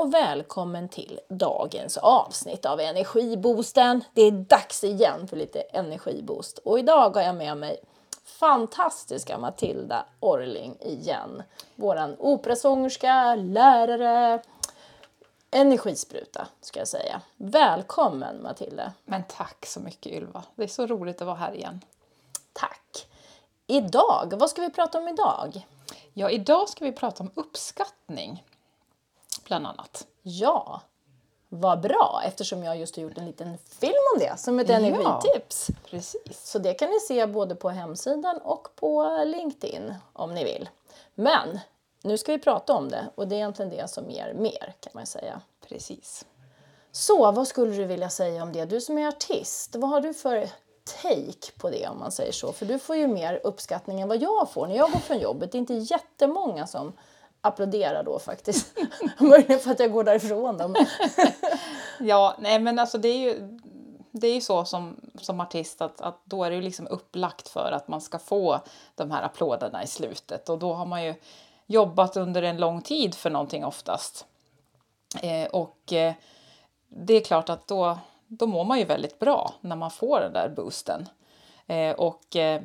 och välkommen till dagens avsnitt av Energiboosten. Det är dags igen för lite energiboost och idag har jag med mig fantastiska Matilda Orling igen. Våran operasångerska, lärare, energispruta ska jag säga. Välkommen Matilda! Men tack så mycket Ylva. Det är så roligt att vara här igen. Tack! Idag, vad ska vi prata om idag? Ja, idag ska vi prata om uppskattning, bland annat. Ja, vad bra eftersom jag just har gjort en liten film om det som ett energitips. Ja, precis. Så det kan ni se både på hemsidan och på LinkedIn om ni vill. Men nu ska vi prata om det och det är egentligen det som ger mer kan man säga. Precis. Så vad skulle du vilja säga om det? Du som är artist, vad har du för take på det om man säger så? För du får ju mer uppskattning än vad jag får när jag går från jobbet. Det är inte jättemånga som applådera då faktiskt. Möjligen för att jag går därifrån. Dem. ja, nej men alltså det är ju det är ju så som, som artist att, att då är det ju liksom upplagt för att man ska få de här applåderna i slutet och då har man ju jobbat under en lång tid för någonting oftast. Eh, och eh, det är klart att då, då mår man ju väldigt bra när man får den där boosten. Eh, och eh,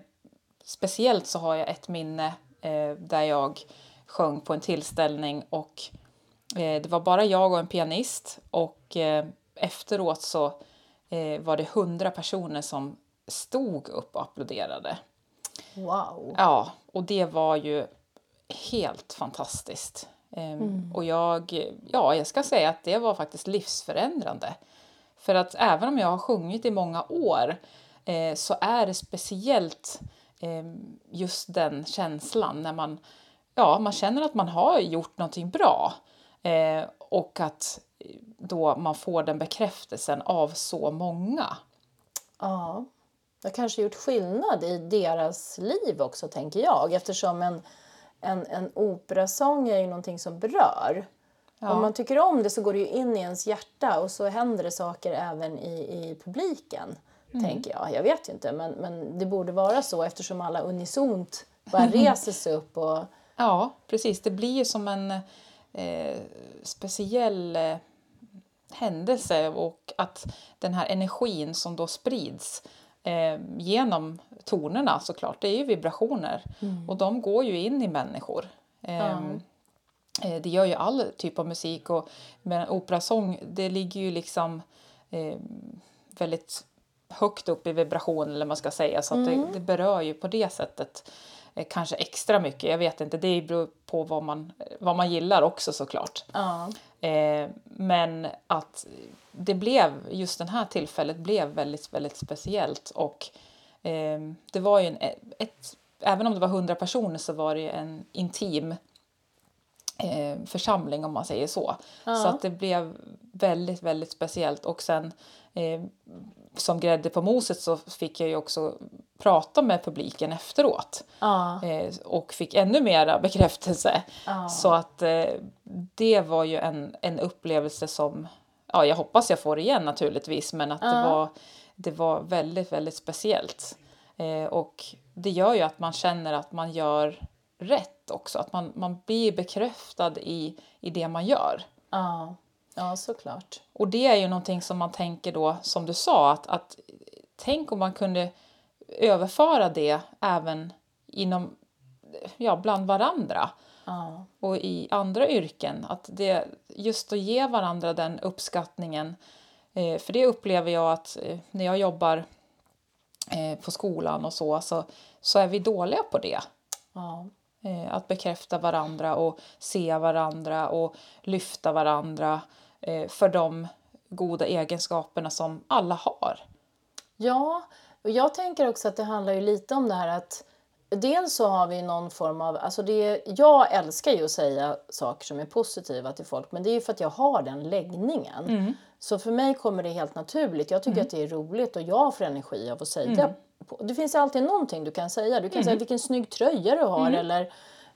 speciellt så har jag ett minne eh, där jag sjöng på en tillställning och eh, det var bara jag och en pianist och eh, efteråt så eh, var det hundra personer som stod upp och applåderade. Wow! Ja, och det var ju helt fantastiskt. Ehm, mm. Och jag, ja, jag ska säga att det var faktiskt livsförändrande. För att även om jag har sjungit i många år eh, så är det speciellt eh, just den känslan när man, ja, man känner att man har gjort någonting bra eh, och att då man får den bekräftelsen av så många. Ja, det har kanske gjort skillnad i deras liv också tänker jag eftersom en, en, en operasång är ju någonting som berör. Ja. Om man tycker om det så går det ju in i ens hjärta och så händer det saker även i, i publiken. Mm. Tänker jag. Jag vet ju inte men, men det borde vara så eftersom alla unisont bara reser sig upp. Och... Ja precis, det blir ju som en eh, speciell eh, händelse och att den här energin som då sprids eh, genom tonerna såklart, det är ju vibrationer mm. och de går ju in i människor. Mm. Det gör ju all typ av musik och men operasång det ligger ju liksom eh, väldigt högt upp i vibration eller man ska säga så mm. det, det, berör ju på det sättet kanske extra mycket. Jag vet inte, det beror på vad man, vad man gillar också såklart. Ja. Eh, men att det blev, just det här tillfället blev väldigt, väldigt speciellt och eh, det var ju en, ett, även om det var hundra personer så var det en intim eh, församling om man säger så. Ja. Så att det blev väldigt, väldigt speciellt och sen eh, som grädde på moset så fick jag ju också prata med publiken efteråt. Ja. Eh, och fick ännu mera bekräftelse. Ja. Så att eh, det var ju en, en upplevelse som, ja jag hoppas jag får igen naturligtvis, men att det, var, det var väldigt, väldigt speciellt. Eh, och det gör ju att man känner att man gör rätt också, att man, man blir bekräftad i, i det man gör. Ja. Ja, såklart. Och det är ju någonting som man tänker då, som du sa, att, att tänk om man kunde överföra det även inom, ja, bland varandra. Ja. Och i andra yrken, att det, just att ge varandra den uppskattningen. Eh, för det upplever jag att eh, när jag jobbar eh, på skolan och så, så, så är vi dåliga på det. Ja. Eh, att bekräfta varandra och se varandra och lyfta varandra eh, för de goda egenskaperna som alla har. Ja, och jag tänker också att det handlar ju lite om det här att Dels så har vi någon form av, alltså det, jag älskar ju att säga saker som är positiva till folk men det är ju för att jag har den läggningen. Mm. Så för mig kommer det helt naturligt. Jag tycker mm. att det är roligt och jag får energi av att säga mm. Det. Det finns alltid någonting du kan säga. Du kan säga mm. vilken snygg tröja du har mm. eller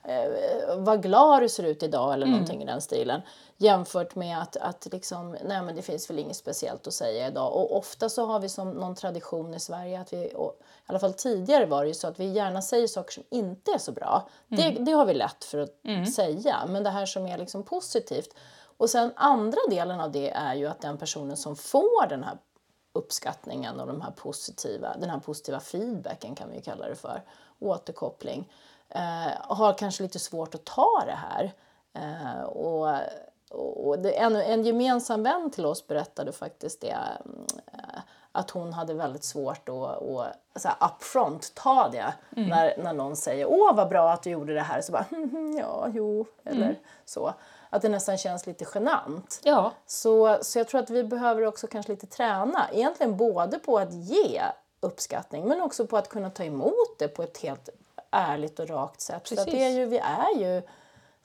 eh, vad glad du ser ut idag eller mm. någonting i den stilen. Jämfört med att, att liksom, nej men det finns väl inget speciellt att säga idag. Och ofta så har vi som någon tradition i Sverige att vi, och, i alla fall tidigare var det ju så att vi gärna säger saker som inte är så bra. Mm. Det, det har vi lätt för att mm. säga. Men det här som är liksom positivt. Och sen andra delen av det är ju att den personen som får den här uppskattningen och de här positiva, den här positiva feedbacken kan vi ju kalla det för, återkoppling, eh, har kanske lite svårt att ta det här. Eh, och och det, en, en gemensam vän till oss berättade faktiskt det, eh, att hon hade väldigt svårt att, att så här, upfront ta det. Mm. När, när någon säger åh vad bra att du gjorde det här, så bara hm, ja, jo, eller mm. så. Att det nästan känns lite genant. Ja. Så, så jag tror att vi behöver också kanske lite träna, egentligen både på att ge uppskattning men också på att kunna ta emot det på ett helt ärligt och rakt sätt. Precis. För det är ju, vi är ju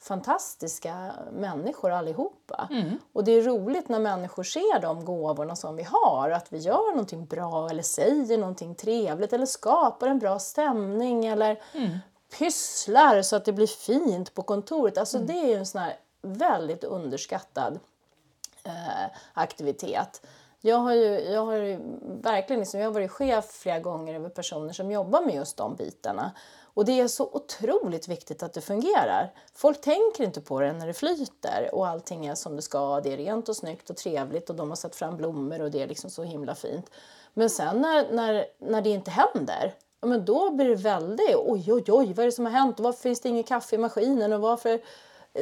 fantastiska människor allihopa. Mm. Och det är roligt när människor ser de gåvorna som vi har, att vi gör någonting bra eller säger någonting trevligt eller skapar en bra stämning eller mm. pysslar så att det blir fint på kontoret. Alltså mm. det är ju en sån här väldigt underskattad eh, aktivitet. Jag har ju, jag har ju verkligen liksom, jag har varit chef flera gånger över personer som jobbar med just de bitarna. Och det är så otroligt viktigt att det fungerar. Folk tänker inte på det när det flyter och allting är som det ska. Det är rent och snyggt och trevligt och de har satt fram blommor och det är liksom så himla fint. Men sen när, när, när det inte händer, men då blir det väldigt oj, oj, oj, vad är det som har hänt? varför finns det inget kaffe i maskinen? Och varför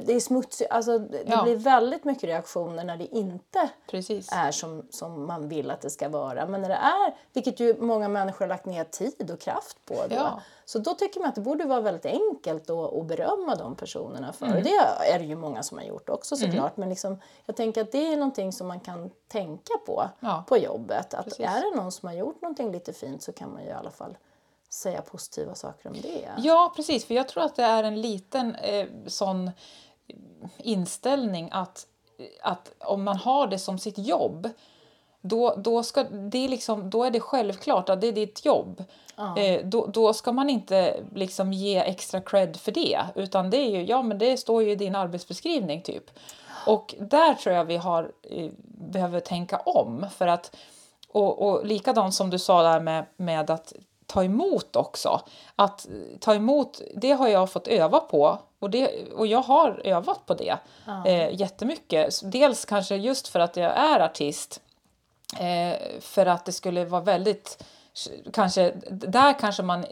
det är smutsigt. Alltså, det ja. blir väldigt mycket reaktioner när det inte Precis. är som, som man vill att det ska vara. Men när det är, vilket ju många människor har lagt ner tid och kraft på då. Ja. Så då tycker man att det borde vara väldigt enkelt att, att berömma de personerna för. Mm. Det är det ju många som har gjort också såklart. Mm. Men liksom, jag tänker att det är någonting som man kan tänka på ja. på jobbet. Att Precis. är det någon som har gjort någonting lite fint så kan man ju i alla fall säga positiva saker om det. Ja, precis. För jag tror att det är en liten eh, sån inställning att, att om man har det som sitt jobb då, då, ska, det är liksom, då är det självklart att det är ditt jobb. Ja. Eh, då, då ska man inte liksom ge extra cred för det. Utan det är ju, ja men det står ju i din arbetsbeskrivning typ. Och där tror jag vi har, eh, behöver tänka om. För att, och, och likadant som du sa där med, med att ta emot också. Att ta emot, det har jag fått öva på och, det, och jag har övat på det ja. eh, jättemycket. Dels kanske just för att jag är artist. Eh, för att det skulle vara väldigt, kanske, där kanske man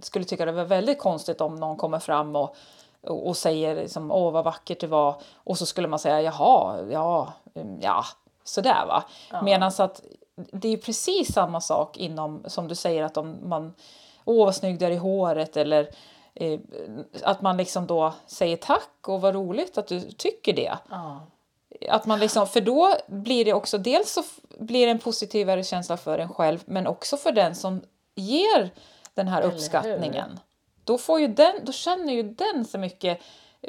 skulle tycka det var väldigt konstigt om någon kommer fram och, och säger liksom, åh vad vackert det var och så skulle man säga jaha, ja, mm, ja, sådär va. Ja. Medan att det är precis samma sak inom, som du säger, att om man, åh vad snygg du är i håret eller eh, att man liksom då säger tack och vad roligt att du tycker det. Ja. Att man liksom, för då blir det också, dels så blir det en positivare känsla för en själv men också för den som ger den här uppskattningen. Då, får ju den, då känner ju den så mycket,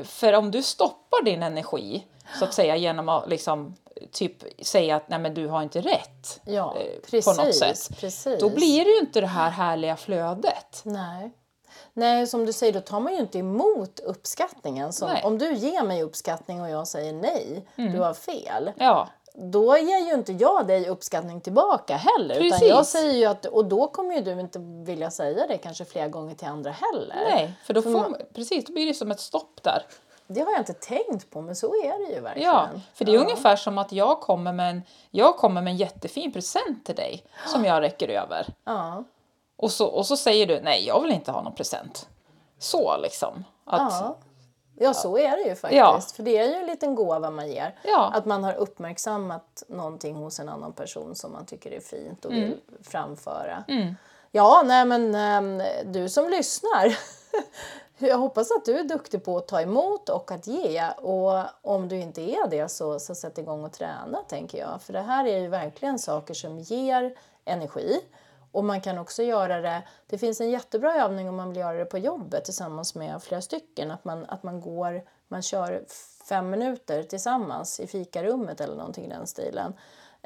för om du stoppar din energi så att säga genom att liksom typ säga att nej men du har inte rätt ja, precis, på något sätt. Precis. Då blir det ju inte det här härliga flödet. Nej. Nej, som du säger, då tar man ju inte emot uppskattningen. Som, om du ger mig uppskattning och jag säger nej, mm. du har fel. Ja. Då ger ju inte jag dig uppskattning tillbaka heller. Precis. Utan jag säger ju att, och då kommer ju du inte vilja säga det kanske flera gånger till andra heller. Nej, för då, får, man, precis, då blir det som ett stopp där. Det har jag inte tänkt på, men så är det ju verkligen. Ja, för det är ja. ungefär som att jag kommer, med en, jag kommer med en jättefin present till dig som jag räcker över. Ja. Och, så, och så säger du, nej jag vill inte ha någon present. Så liksom. Att, ja. Ja, så är det ju faktiskt. Ja. För det är ju en liten gåva man ger. Ja. Att man har uppmärksammat någonting hos en annan person som man tycker är fint och mm. vill framföra. Mm. Ja, nej men um, du som lyssnar. Jag hoppas att du är duktig på att ta emot och att ge. Och om du inte är det så, så sätt igång och träna tänker jag. För det här är ju verkligen saker som ger energi. Och man kan också göra det, det finns en jättebra övning om man vill göra det på jobbet tillsammans med flera stycken. Att man, att man går, man kör fem minuter tillsammans i fikarummet eller någonting i den stilen.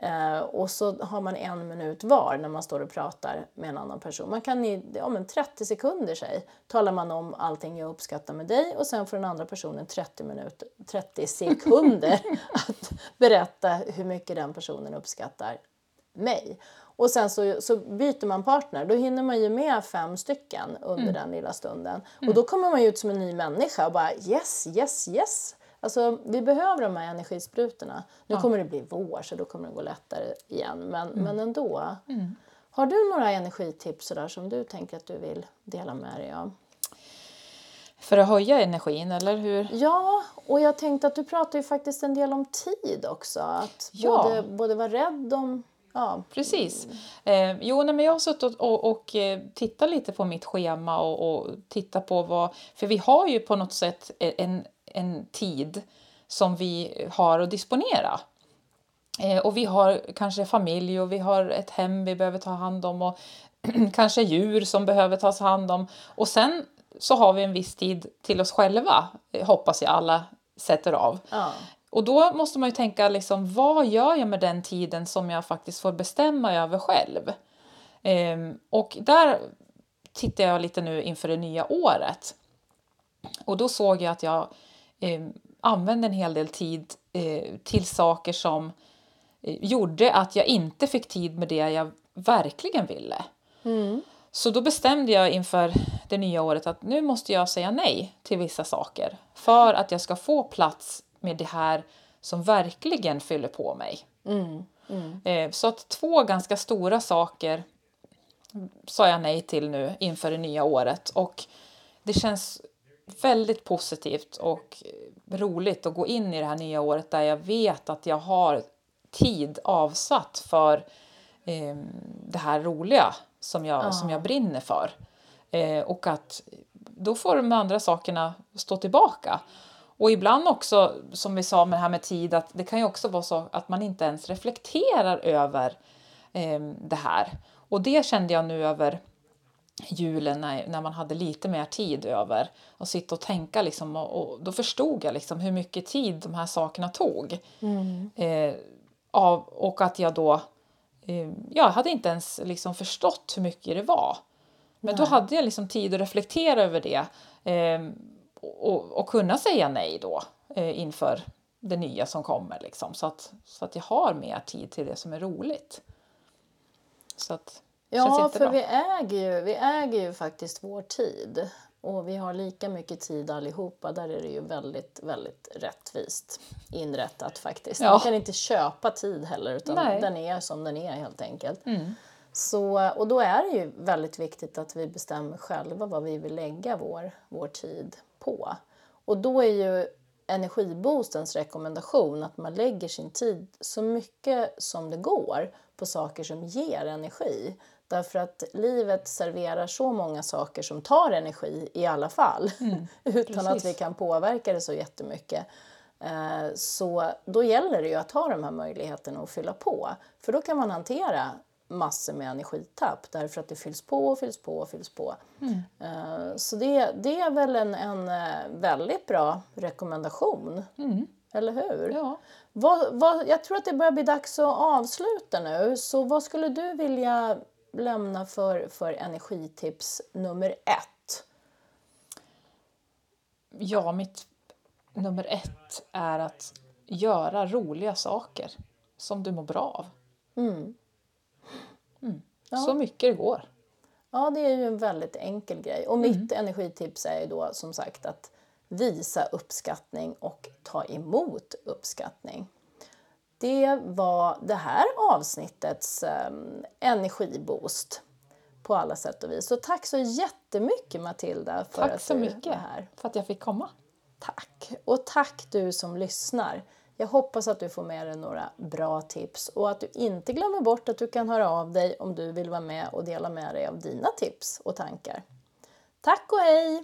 Eh, och så har man en minut var när man står och pratar med en annan person. Man kan i ja, men 30 sekunder säg, talar man om allting jag uppskattar med dig och sen får den andra personen 30, minuter, 30 sekunder att berätta hur mycket den personen uppskattar mig. Och sen så, så byter man partner. Då hinner man ju med fem stycken under mm. den lilla stunden. Mm. Och då kommer man ut som en ny människa och bara yes, yes, yes. Alltså, vi behöver de här energisprutorna. Nu ja. kommer det bli vår så då kommer det gå lättare igen, men, mm. men ändå. Mm. Har du några energitips där som du tänker att du vill dela med dig av? För att höja energin, eller hur? Ja, och jag tänkte att du pratar ju faktiskt en del om tid också. Att ja. både, både vara rädd om Ja. Precis. Eh, jo, nej, men jag har suttit och, och, och eh, tittat lite på mitt schema och, och tittat på vad... För vi har ju på något sätt en, en tid som vi har att disponera. Eh, och vi har kanske familj och vi har ett hem vi behöver ta hand om och kanske djur som behöver tas hand om. Och sen så har vi en viss tid till oss själva, hoppas jag alla sätter av. Ja. Och då måste man ju tänka liksom, vad gör jag med den tiden som jag faktiskt får bestämma över själv? Ehm, och där tittar jag lite nu inför det nya året. Och då såg jag att jag eh, använde en hel del tid eh, till saker som eh, gjorde att jag inte fick tid med det jag verkligen ville. Mm. Så då bestämde jag inför det nya året att nu måste jag säga nej till vissa saker för att jag ska få plats med det här som verkligen fyller på mig. Mm. Mm. Så att två ganska stora saker sa jag nej till nu inför det nya året och det känns väldigt positivt och roligt att gå in i det här nya året där jag vet att jag har tid avsatt för eh, det här roliga som jag, ja. som jag brinner för. Eh, och att då får de andra sakerna stå tillbaka. Och ibland också, som vi sa med det här med tid, att det kan ju också vara så att man inte ens reflekterar över eh, det här. Och det kände jag nu över julen när, när man hade lite mer tid över att sitta och tänka liksom, och, och då förstod jag liksom hur mycket tid de här sakerna tog. Mm. Eh, av, och att jag då eh, jag hade inte ens liksom förstått hur mycket det var. Men nej. då hade jag liksom tid att reflektera över det eh, och, och, kunna säga nej då eh, inför det nya som kommer. Liksom, så, att, så att jag har mer tid till det som är roligt. Så att, Ja, för vi äger, ju, vi äger ju faktiskt vår tid. Och vi har lika mycket tid allihopa. Där är det ju väldigt, väldigt rättvist inrättat faktiskt. Ja. Man kan inte köpa tid heller utan Nej. den är som den är helt enkelt. Mm. Så, och då är det ju väldigt viktigt att vi bestämmer själva vad vi vill lägga vår, vår tid på. Och då är ju Energiboostens rekommendation att man lägger sin tid så mycket som det går på saker som ger energi. Därför att livet serverar så många saker som tar energi i alla fall mm, utan precis. att vi kan påverka det så jättemycket. Eh, så då gäller det ju att ha de här möjligheterna att fylla på. För då kan man hantera massor med energitapp därför att det fylls på och fylls på och fylls på. Mm. Eh, så det, det är väl en, en eh, väldigt bra rekommendation. Mm. Eller hur? Ja. Vad, vad, jag tror att det börjar bli dags att avsluta nu. Så vad skulle du vilja lämna för, för energitips nummer ett? Ja, mitt nummer ett är att göra roliga saker som du mår bra av. Mm. Mm. Ja. Så mycket det går. Ja, det är ju en väldigt enkel grej. Och mitt mm. energitips är ju då som sagt att visa uppskattning och ta emot uppskattning. Det var det här avsnittets um, energiboost på alla sätt och vis. Så tack så jättemycket Matilda för tack att du mycket var här. för att jag fick komma. Tack! Och tack du som lyssnar. Jag hoppas att du får med dig några bra tips och att du inte glömmer bort att du kan höra av dig om du vill vara med och dela med dig av dina tips och tankar. Tack och hej!